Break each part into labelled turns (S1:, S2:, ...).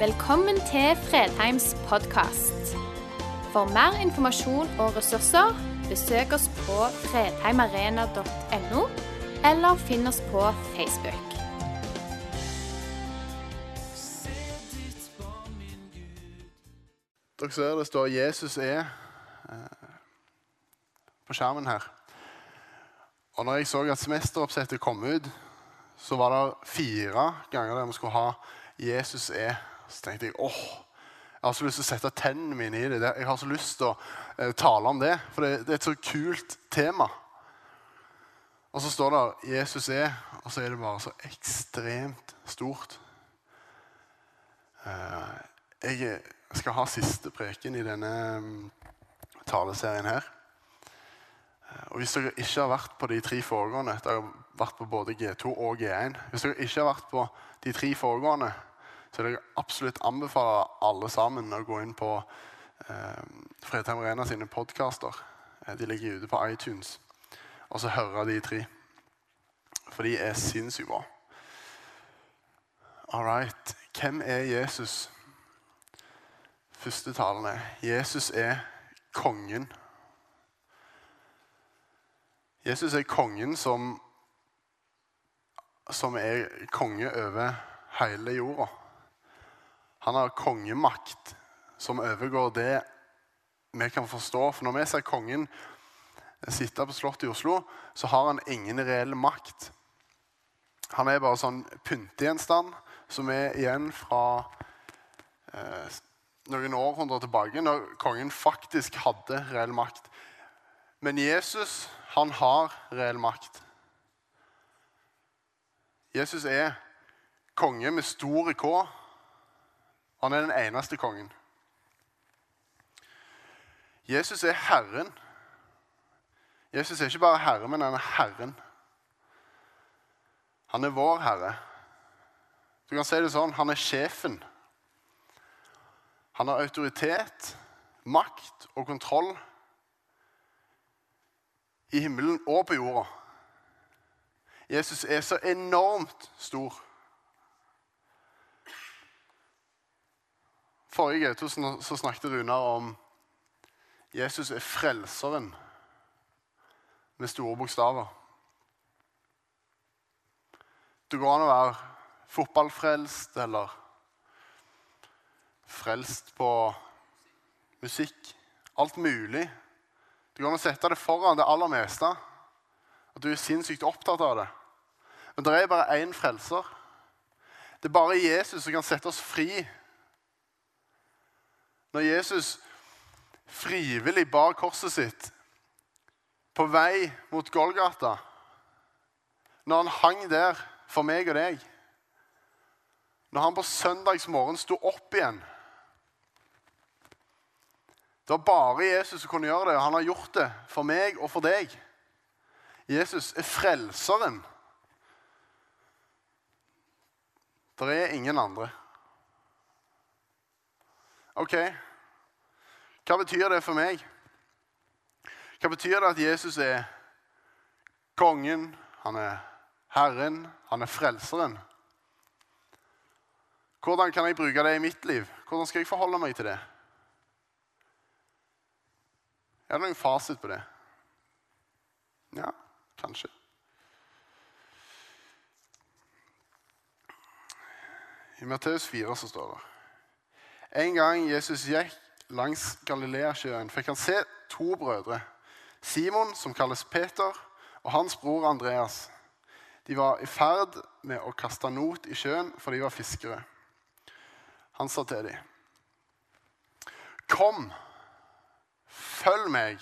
S1: Velkommen til Fredheims podkast. For mer informasjon og ressurser, besøk oss på fredheimarena.no, eller finn oss på Facebook.
S2: Dere ser det står 'Jesus er' eh, på skjermen her. Og når jeg så at semesteroppsettet kom ut, så var det fire ganger der vi skulle ha 'Jesus er'. Så tenkte jeg åh, jeg har så lyst til å sette tennene mine i det. Jeg har så lyst til å eh, tale om det, for det, er et så kult tema. Og så står det 'Jesus er', og så er det bare så ekstremt stort. Eh, jeg skal ha siste preken i denne mm, taleserien her. Eh, Og Hvis dere ikke har vært på de tre foregående Dere har vært på både G2 og G1. Hvis dere ikke har vært på de tre foregående, så jeg absolutt anbefale alle sammen å gå inn på eh, Fredheim Arena sine podkaster. Eh, de ligger ute på iTunes. Og så høre de tre. For de er sinnssykt bra. All right. Hvem er Jesus? Første talen er Jesus er kongen. Jesus er kongen som, som er konge over hele jorda. Han har kongemakt som overgår det vi kan forstå. For når vi ser kongen sitte på Slottet i Oslo, så har han ingen reell makt. Han er bare sånn pyntegjenstand som er igjen fra eh, noen århundrer tilbake, når kongen faktisk hadde reell makt. Men Jesus, han har reell makt. Jesus er konge med stor K. Han er den eneste kongen. Jesus er Herren. Jesus er ikke bare Herre, men han er Herren. Han er vår Herre. Du kan si det sånn han er sjefen. Han har autoritet, makt og kontroll i himmelen og på jorda. Jesus er så enormt stor. Forrige G2 så snakket Runar om Jesus er frelseren med store bokstaver. Det går an å være fotballfrelst eller frelst på musikk. Alt mulig. Det går an å sette det foran det aller meste. At du er sinnssykt opptatt av det. Men det er bare én frelser. Det er bare Jesus som kan sette oss fri. Når Jesus frivillig bar korset sitt på vei mot Golgata, når han hang der for meg og deg Når han på søndagsmorgen sto opp igjen Det var bare Jesus som kunne gjøre det, og han har gjort det for meg og for deg. Jesus er frelseren. Det er ingen andre. Ok, hva betyr det for meg? Hva betyr det at Jesus er kongen, han er Herren, han er frelseren? Hvordan kan jeg bruke det i mitt liv? Hvordan skal jeg forholde meg til det? Er det noen fasit på det? Ja, kanskje. I Matteus 4 så står det En gang Jesus gikk langs Galileasjøen, fikk han se to brødre. Simon, som kalles Peter, og hans bror Andreas. De var i ferd med å kaste not i sjøen, for de var fiskere. Han sa til dem, 'Kom, følg meg,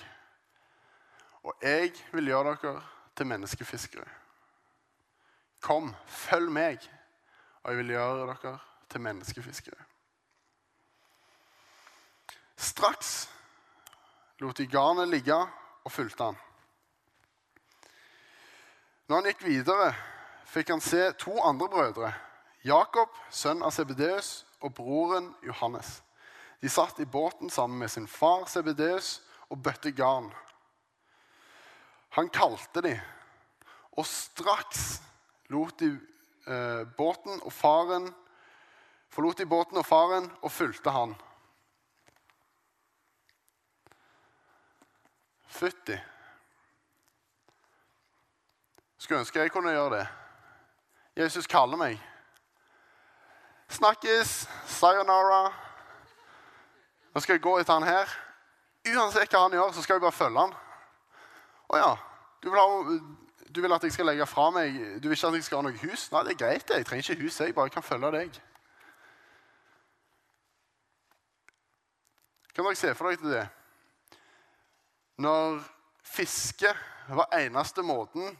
S2: og jeg vil gjøre dere til menneskefiskere.' Kom, følg meg, og jeg vil gjøre dere til menneskefiskere. Straks lot de garnet ligge og fulgte han. Når han gikk videre, fikk han se to andre brødre. Jakob, sønn av Sebedeus, og broren Johannes. De satt i båten sammen med sin far Sebedeus og bøtte garn. Han kalte de, og straks lot de eh, båten og faren forlot de båten og faren og fulgte han. Fytti. Skulle ønske jeg kunne gjøre det. Jesus kaller meg. Snakkes. Sayonara. Nå skal jeg gå etter han her. Uansett hva han gjør, så skal jeg bare følge han. Å ja. Du vil, ha, du vil, at jeg skal legge fra meg Du vil ikke at jeg skal ha noe hus? Nei, det er greit. Jeg trenger ikke hus. Jeg bare kan følge deg. Kan dere se for dere det? Når fiske var eneste måten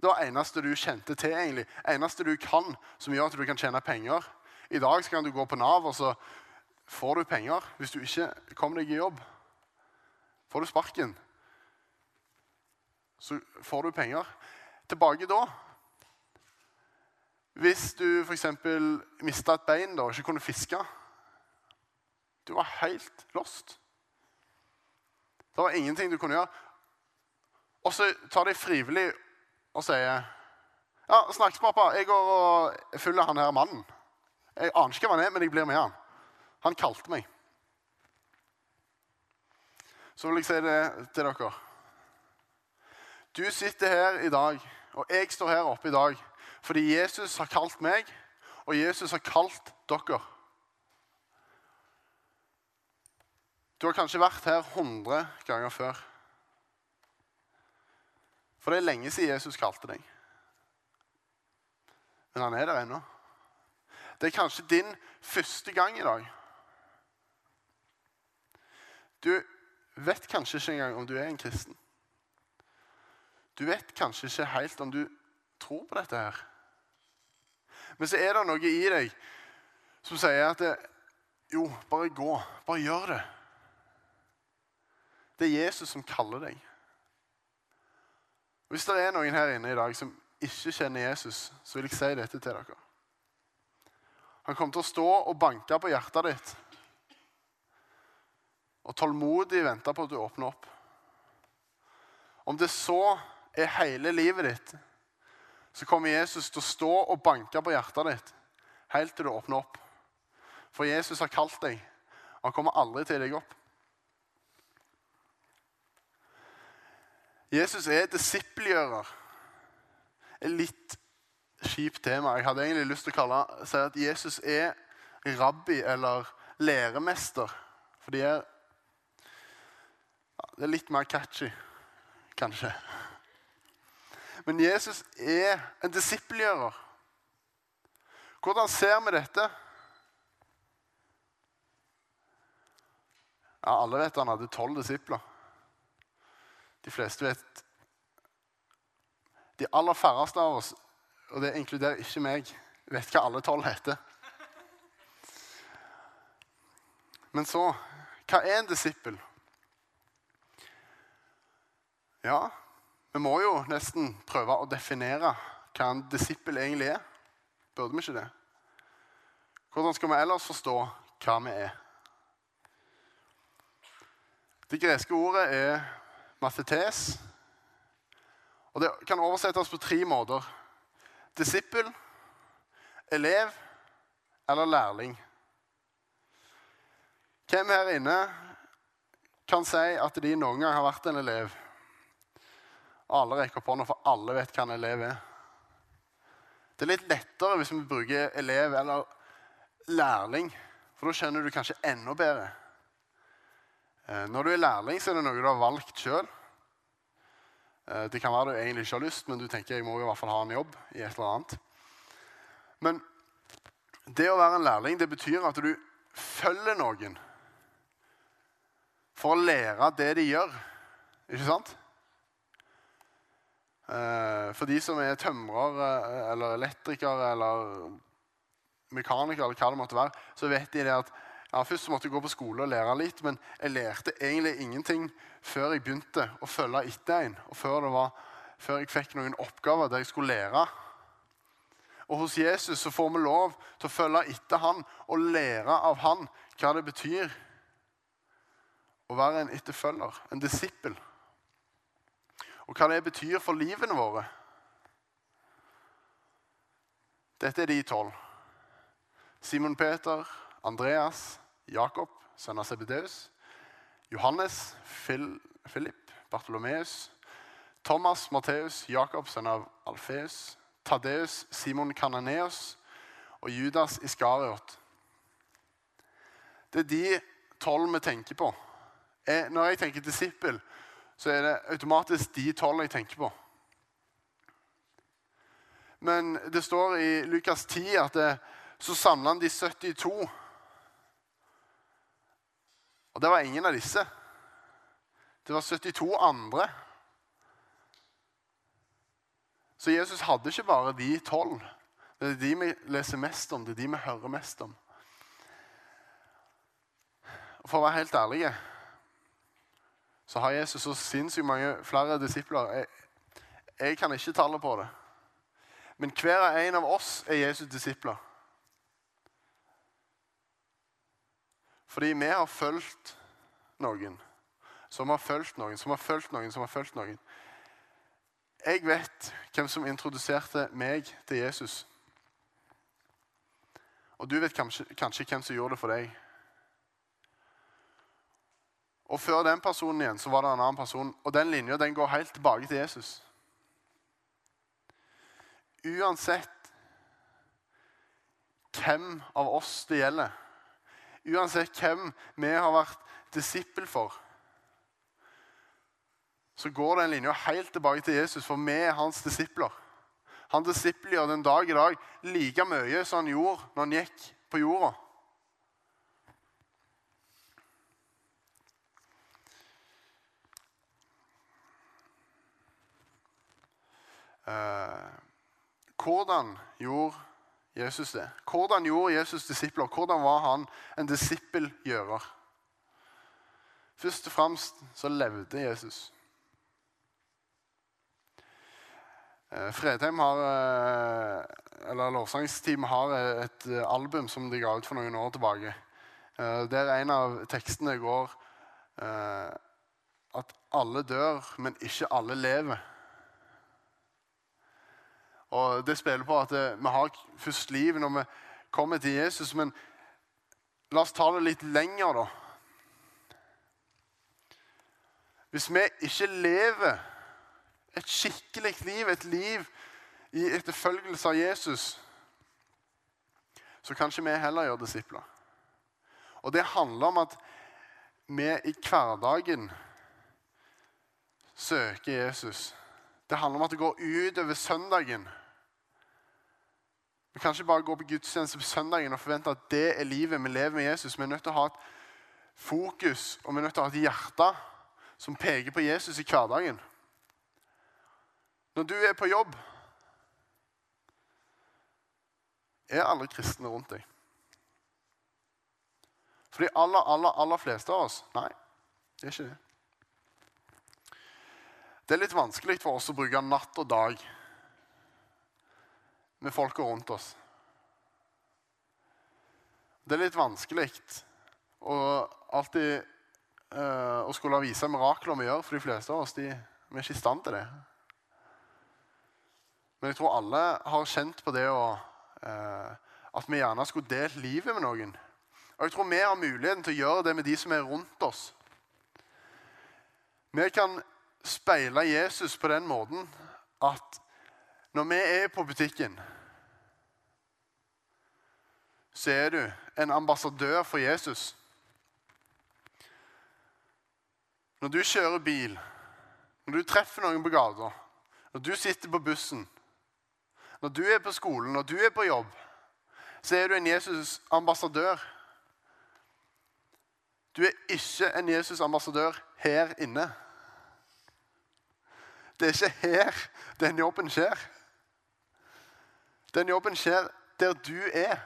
S2: Det var eneste du kjente til, egentlig. Eneste du kan som gjør at du kan tjene penger. I dag kan du gå på Nav, og så får du penger hvis du ikke kommer deg i jobb. Får du sparken, så får du penger. Tilbake da Hvis du f.eks. mista et bein da, og ikke kunne fiske Du var helt lost. Det var ingenting du kunne gjøre. Og så tar de frivillig og sier Ja, snakkes, pappa. Jeg går og følger han her mannen. Jeg aner ikke hva han er, men jeg blir med han. Han kalte meg. Så vil jeg si det til dere. Du sitter her i dag, og jeg står her oppe i dag fordi Jesus har kalt meg, og Jesus har kalt dere. Du har kanskje vært her 100 ganger før. For det er lenge siden Jesus kalte deg. Men han er der ennå. Det er kanskje din første gang i dag. Du vet kanskje ikke engang om du er en kristen. Du vet kanskje ikke helt om du tror på dette her. Men så er det noe i deg som sier at det, jo, bare gå. Bare gjør det. Det er Jesus som kaller deg. Hvis det er noen her inne i dag som ikke kjenner Jesus, så vil jeg si dette til dere. Han kommer til å stå og banke på hjertet ditt og tålmodig vente på at du åpner opp. Om det så er hele livet ditt, så kommer Jesus til å stå og banke på hjertet ditt helt til du åpner opp. For Jesus har kalt deg. og Han kommer aldri til deg opp. Jesus er disippelgjører. Et litt kjipt tema. Jeg hadde egentlig lyst til å kalle, si at Jesus er rabbi eller læremester. For de er, det er litt mer catchy, kanskje. Men Jesus er en disippelgjører. Hvordan ser vi dette? Ja, Alle vet han hadde tolv disipler. De fleste vet De aller færreste av oss, og det inkluderer ikke meg, vet hva alle tolv heter. Men så Hva er en disippel? Ja, vi må jo nesten prøve å definere hva en disippel egentlig er. Burde vi ikke det? Hvordan skal vi ellers forstå hva vi er? Det greske ordet er mathetes. Og Det kan oversettes på tre måter. Disippel, elev eller lærling. Hvem her inne kan si at de noen gang har vært en elev? Alle rekker opp hånda, for alle vet hva en elev er. Det er litt lettere hvis vi bruker elev eller lærling, for da skjønner du kanskje enda bedre. Eh, når du er lærling, så er det noe du har valgt sjøl. Eh, det kan være du egentlig ikke har lyst, men du tenker jeg må i hvert fall ha en jobb. i et eller annet. Men det å være en lærling det betyr at du følger noen for å lære det de gjør. Ikke sant? Eh, for de som er tømrer eller elektriker eller mekaniker, eller hva det måtte være, så vet de det at ja, Først måtte jeg gå på skole og lære litt, men jeg lærte egentlig ingenting før jeg begynte å følge etter en, og før, var, før jeg fikk noen oppgaver der jeg skulle lære. Og Hos Jesus så får vi lov til å følge etter han og lære av han hva det betyr å være en etterfølger, en disippel og hva det betyr for livene våre. Dette er de tolv. Simon Peter, Andreas, Jakob, sønn av Sebedeus, Johannes, Phil, Philip, Bartolomeus, Thomas, Matteus, Jakob, sønn av Alfeus, Tadeus, Simon Kananeus og Judas Iskariot. Det er de tolv vi tenker på. Jeg, når jeg tenker disippel, så er det automatisk de tolv jeg tenker på. Men det står i Lukas 10 at det, så samla han de 72. Og det var ingen av disse. Det var 72 andre. Så Jesus hadde ikke bare de tolv. Det er de vi leser mest om, det er de vi hører mest om. Og For å være helt ærlige så har Jesus så sinnssykt mange flere disipler. Jeg, jeg kan ikke tallet på det. Men hver og en av oss er Jesus disipler. Fordi vi har fulgt noen som har fulgt noen, som har fulgt noen, som har fulgt noen. Jeg vet hvem som introduserte meg til Jesus. Og du vet kanskje, kanskje hvem som gjorde det for deg. Og før den personen igjen så var det en annen person. Og den linja går helt tilbake til Jesus. Uansett hvem av oss det gjelder, uansett hvem vi har vært disippel for, så går den linja helt tilbake til Jesus, for vi er hans disipler. Han disippelgjør den dag i dag like mye som han gjorde når han gikk på jorda. Eh, hvordan gjorde Jesus det? Hvordan gjorde Jesus disipler? Hvordan var han en disippelgjører? Først og fremst så levde Jesus. Eh, Fredheim har, eh, eller Lovsangsteamet har et eh, album som de ga ut for noen år tilbake. Der en av tekstene går at alle dør, men ikke alle lever. Og Det spiller på at vi har først liv når vi kommer til Jesus. Men la oss ta det litt lenger, da. Hvis vi ikke lever et skikkelig liv, et liv i etterfølgelse av Jesus, så kan ikke vi heller gjøre disipler. Og det handler om at vi i hverdagen søker Jesus. Det handler om at det går utover søndagen. Vi kan ikke bare gå på gudstjeneste på søndagen og forvente at det er livet vi lever med Jesus. Vi er nødt til å ha et fokus og vi er nødt til å ha et hjerte som peker på Jesus i hverdagen. Når du er på jobb, er alle kristne rundt deg. For de aller, aller, aller fleste av oss Nei, det er ikke det. Det er litt vanskelig for oss å bruke natt og dag med folka rundt oss. Det er litt vanskelig å alltid uh, å skulle vise mirakler vi gjør, for de fleste av oss de, vi er ikke i stand til det. Men jeg tror alle har kjent på det å, uh, at vi gjerne skulle delt livet med noen. Og jeg tror vi har muligheten til å gjøre det med de som er rundt oss. Vi kan speile Jesus på den måten at når vi er på butikken, så er du en ambassadør for Jesus. Når du kjører bil, når du treffer noen på gata, når du sitter på bussen, når du er på skolen, når du er på jobb, så er du en Jesus-ambassadør. Du er ikke en Jesus-ambassadør her inne. Det er ikke her den jobben skjer. Den jobben skjer der du er.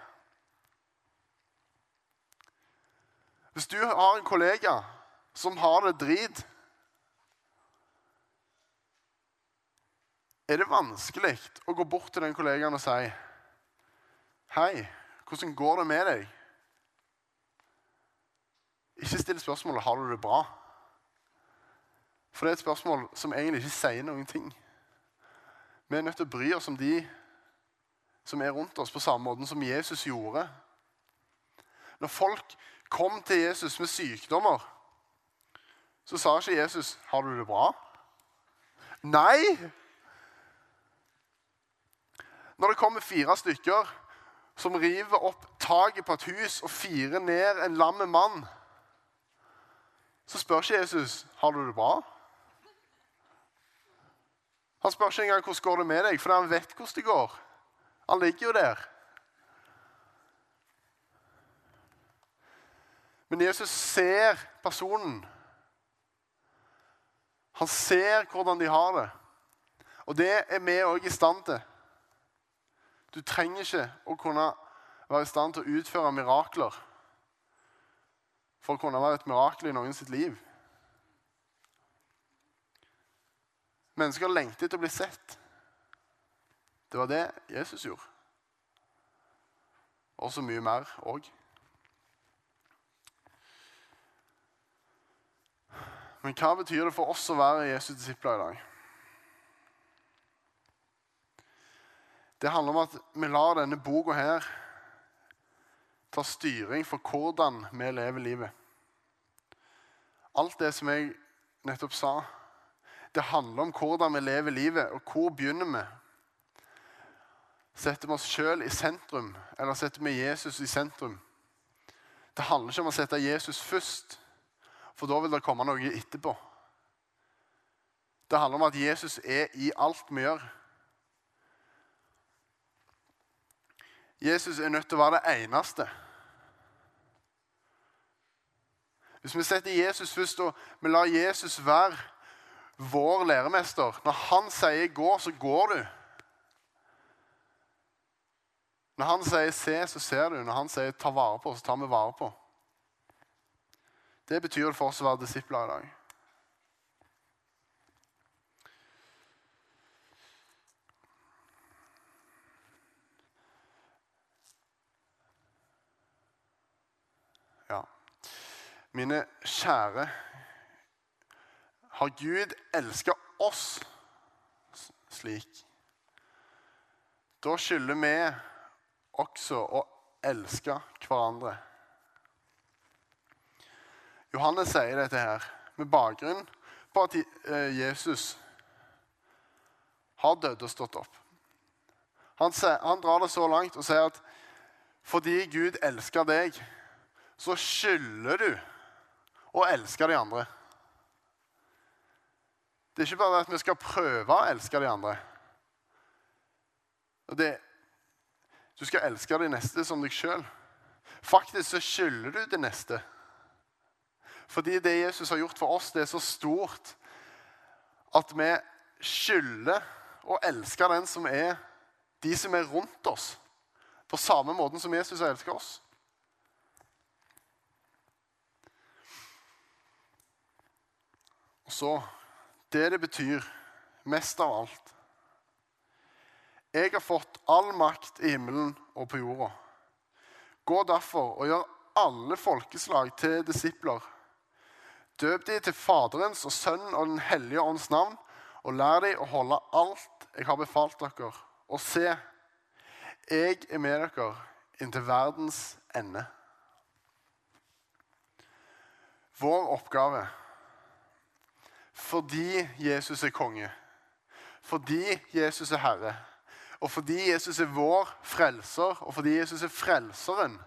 S2: Hvis du har en kollega som har det drit Er det vanskelig å gå bort til den kollegaen og si Hei, hvordan går det med deg? Ikke still spørsmålet har du det bra. For det er et spørsmål som egentlig ikke sier noen ting. Vi er nødt til å bry oss om de som er rundt oss, på samme måte som Jesus gjorde Når folk kom til Jesus med sykdommer, så sa ikke Jesus 'Har du det bra?' Nei! Når det kommer fire stykker som river opp taket på et hus og firer ned en lam mann, så spør ikke Jesus 'Har du det bra?' Han spør ikke engang 'Hvordan går det med deg?' for han vet hvordan det går. Han ligger jo der. Men Jesus ser personen. Han ser hvordan de har det. Og det er vi òg i stand til. Du trenger ikke å kunne være i stand til å utføre mirakler for å kunne være et mirakel i noen sitt liv. Mennesker lengter etter å bli sett. Det var det Jesus gjorde. Og så mye mer òg. Men hva betyr det for oss å være Jesu disipler i dag? Det handler om at vi lar denne boka her ta styring for hvordan vi lever livet. Alt det som jeg nettopp sa, det handler om hvordan vi lever livet, og hvor begynner vi? Setter vi oss sjøl i sentrum, eller setter vi Jesus i sentrum? Det handler ikke om å sette Jesus først, for da vil det komme noe etterpå. Det handler om at Jesus er i alt vi gjør. Jesus er nødt til å være det eneste. Hvis vi setter Jesus først og vi lar Jesus være vår læremester Når han sier 'gå', så går du. Når han sier 'se', så ser du. Når han sier 'ta vare på', så tar vi vare på. Det betyr det for oss å være disipler i dag. Mine kjære, har Gud elska oss slik? Da skylder vi også å elske hverandre. Johannes sier dette her med bakgrunn på at eh, Jesus har dødd og stått opp. Han, han drar det så langt og sier at fordi Gud elsker deg, så skylder du å elske de andre. Det er ikke bare at vi skal prøve å elske de andre. Og Det, du skal elske de neste som deg sjøl. Faktisk så skylder du det neste. Fordi det Jesus har gjort for oss, det er så stort at vi skylder å elske den som er de som er rundt oss, på samme måten som Jesus har elsket oss. Og så det det betyr mest av alt Jeg har fått all makt i himmelen og på jorda. Gå derfor og gjør alle folkeslag til disipler. Døp de til Faderens og Sønnen og Den hellige ånds navn, og lær de å holde alt jeg har befalt dere. Og se, jeg er med dere inntil verdens ende. Vår oppgave fordi Jesus er konge, fordi Jesus er herre, og fordi Jesus er vår frelser, og fordi Jesus er frelseren,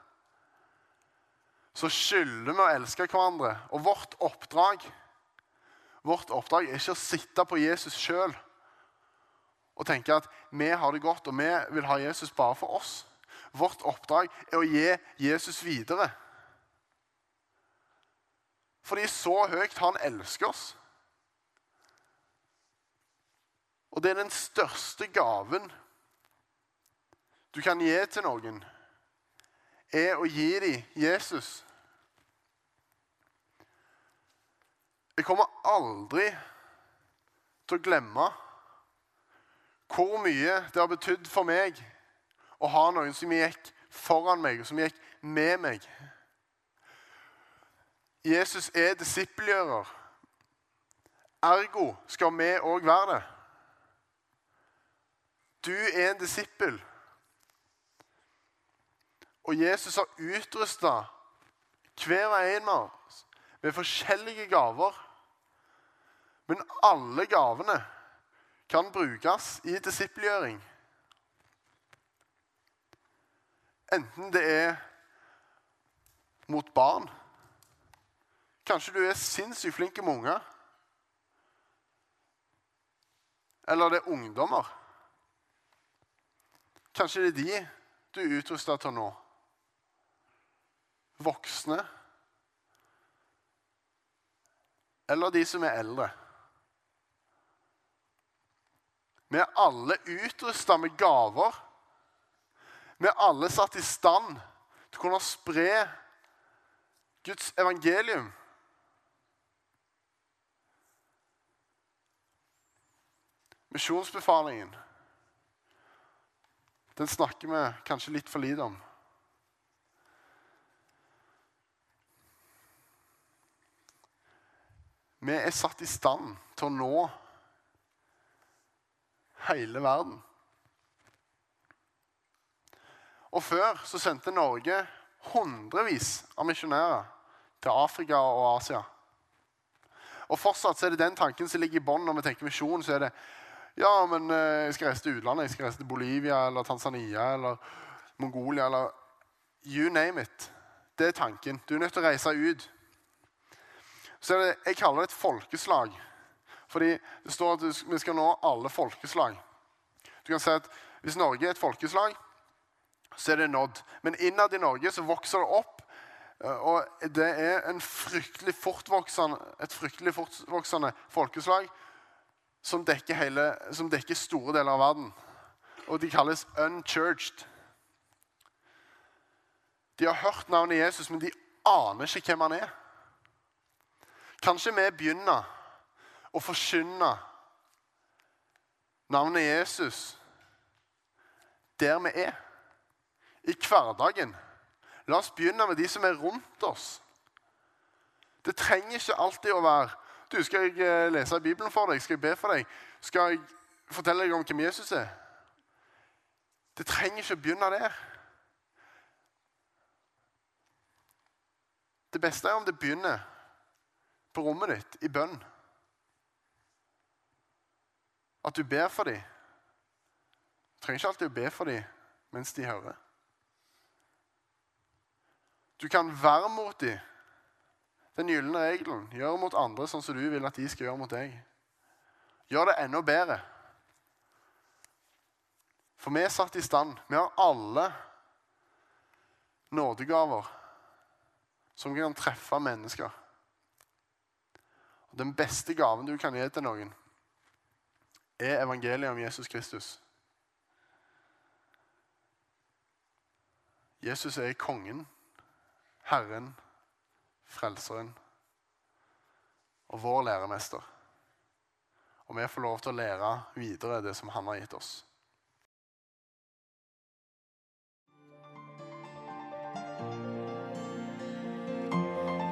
S2: så skylder vi å elske hverandre. Og vårt oppdrag vårt oppdrag er ikke å sitte på Jesus sjøl og tenke at vi har det godt, og vi vil ha Jesus bare for oss. Vårt oppdrag er å gi Jesus videre. Fordi så høyt han elsker oss. Og det er den største gaven du kan gi til noen, er å gi dem Jesus. Jeg kommer aldri til å glemme hvor mye det har betydd for meg å ha noen som gikk foran meg, og som gikk med meg. Jesus er disippelgjører. Ergo skal vi òg være det. Du er en disippel. Og Jesus har utrusta Hver og en av oss med forskjellige gaver. Men alle gavene kan brukes i disippelgjøring. Enten det er mot barn Kanskje du er sinnssykt flink med unger. Eller det er ungdommer. Kanskje det er de du er utrusta til nå. Voksne. Eller de som er eldre. Vi er alle utrusta med gaver. Vi er alle satt i stand til å kunne spre Guds evangelium. Misjonsbefalingen den snakker vi kanskje litt for lite om. Vi er satt i stand til å nå hele verden. Og før så sendte Norge hundrevis av misjonærer til Afrika og Asia. Og fortsatt så er det den tanken som ligger i bånn når vi tenker misjon. så er det ja, men eh, jeg skal reise til utlandet. Jeg skal reise til Bolivia eller Tanzania eller Mongolia eller You name it. Det er tanken. Du er nødt til å reise ut. Så det, Jeg kaller det et folkeslag. Fordi det står at vi skal nå alle folkeslag. Du kan si at Hvis Norge er et folkeslag, så er det nådd. Men innad i Norge så vokser det opp. Eh, og det er fryktelig et fryktelig fortvoksende folkeslag som dekker, hele, som dekker store deler av verden. Og de kalles unchurched. De har hørt navnet Jesus, men de aner ikke hvem han er. Kanskje vi begynner å forkynne navnet Jesus der vi er, i hverdagen. La oss begynne med de som er rundt oss. Det trenger ikke alltid å være du, skal jeg eh, lese Bibelen for deg? Skal jeg be for deg? Skal jeg fortelle deg om hvem Jesus er? Det trenger ikke å begynne der. Det beste er om det begynner på rommet ditt, i bønn. At du ber for dem. Du trenger ikke alltid å be for dem mens de hører. Du kan være mot dem den gylne regelen. Gjør mot andre sånn som du vil at de skal gjøre mot deg. Gjør det enda bedre. For vi er satt i stand. Vi har alle nådegaver som kan treffe mennesker. Den beste gaven du kan gi til noen, er evangeliet om Jesus Kristus. Jesus er kongen, Herren, Frelseren og vår læremester. Og vi får lov til å lære videre det som han har gitt oss.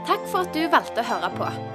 S1: Takk for at du valgte å høre på.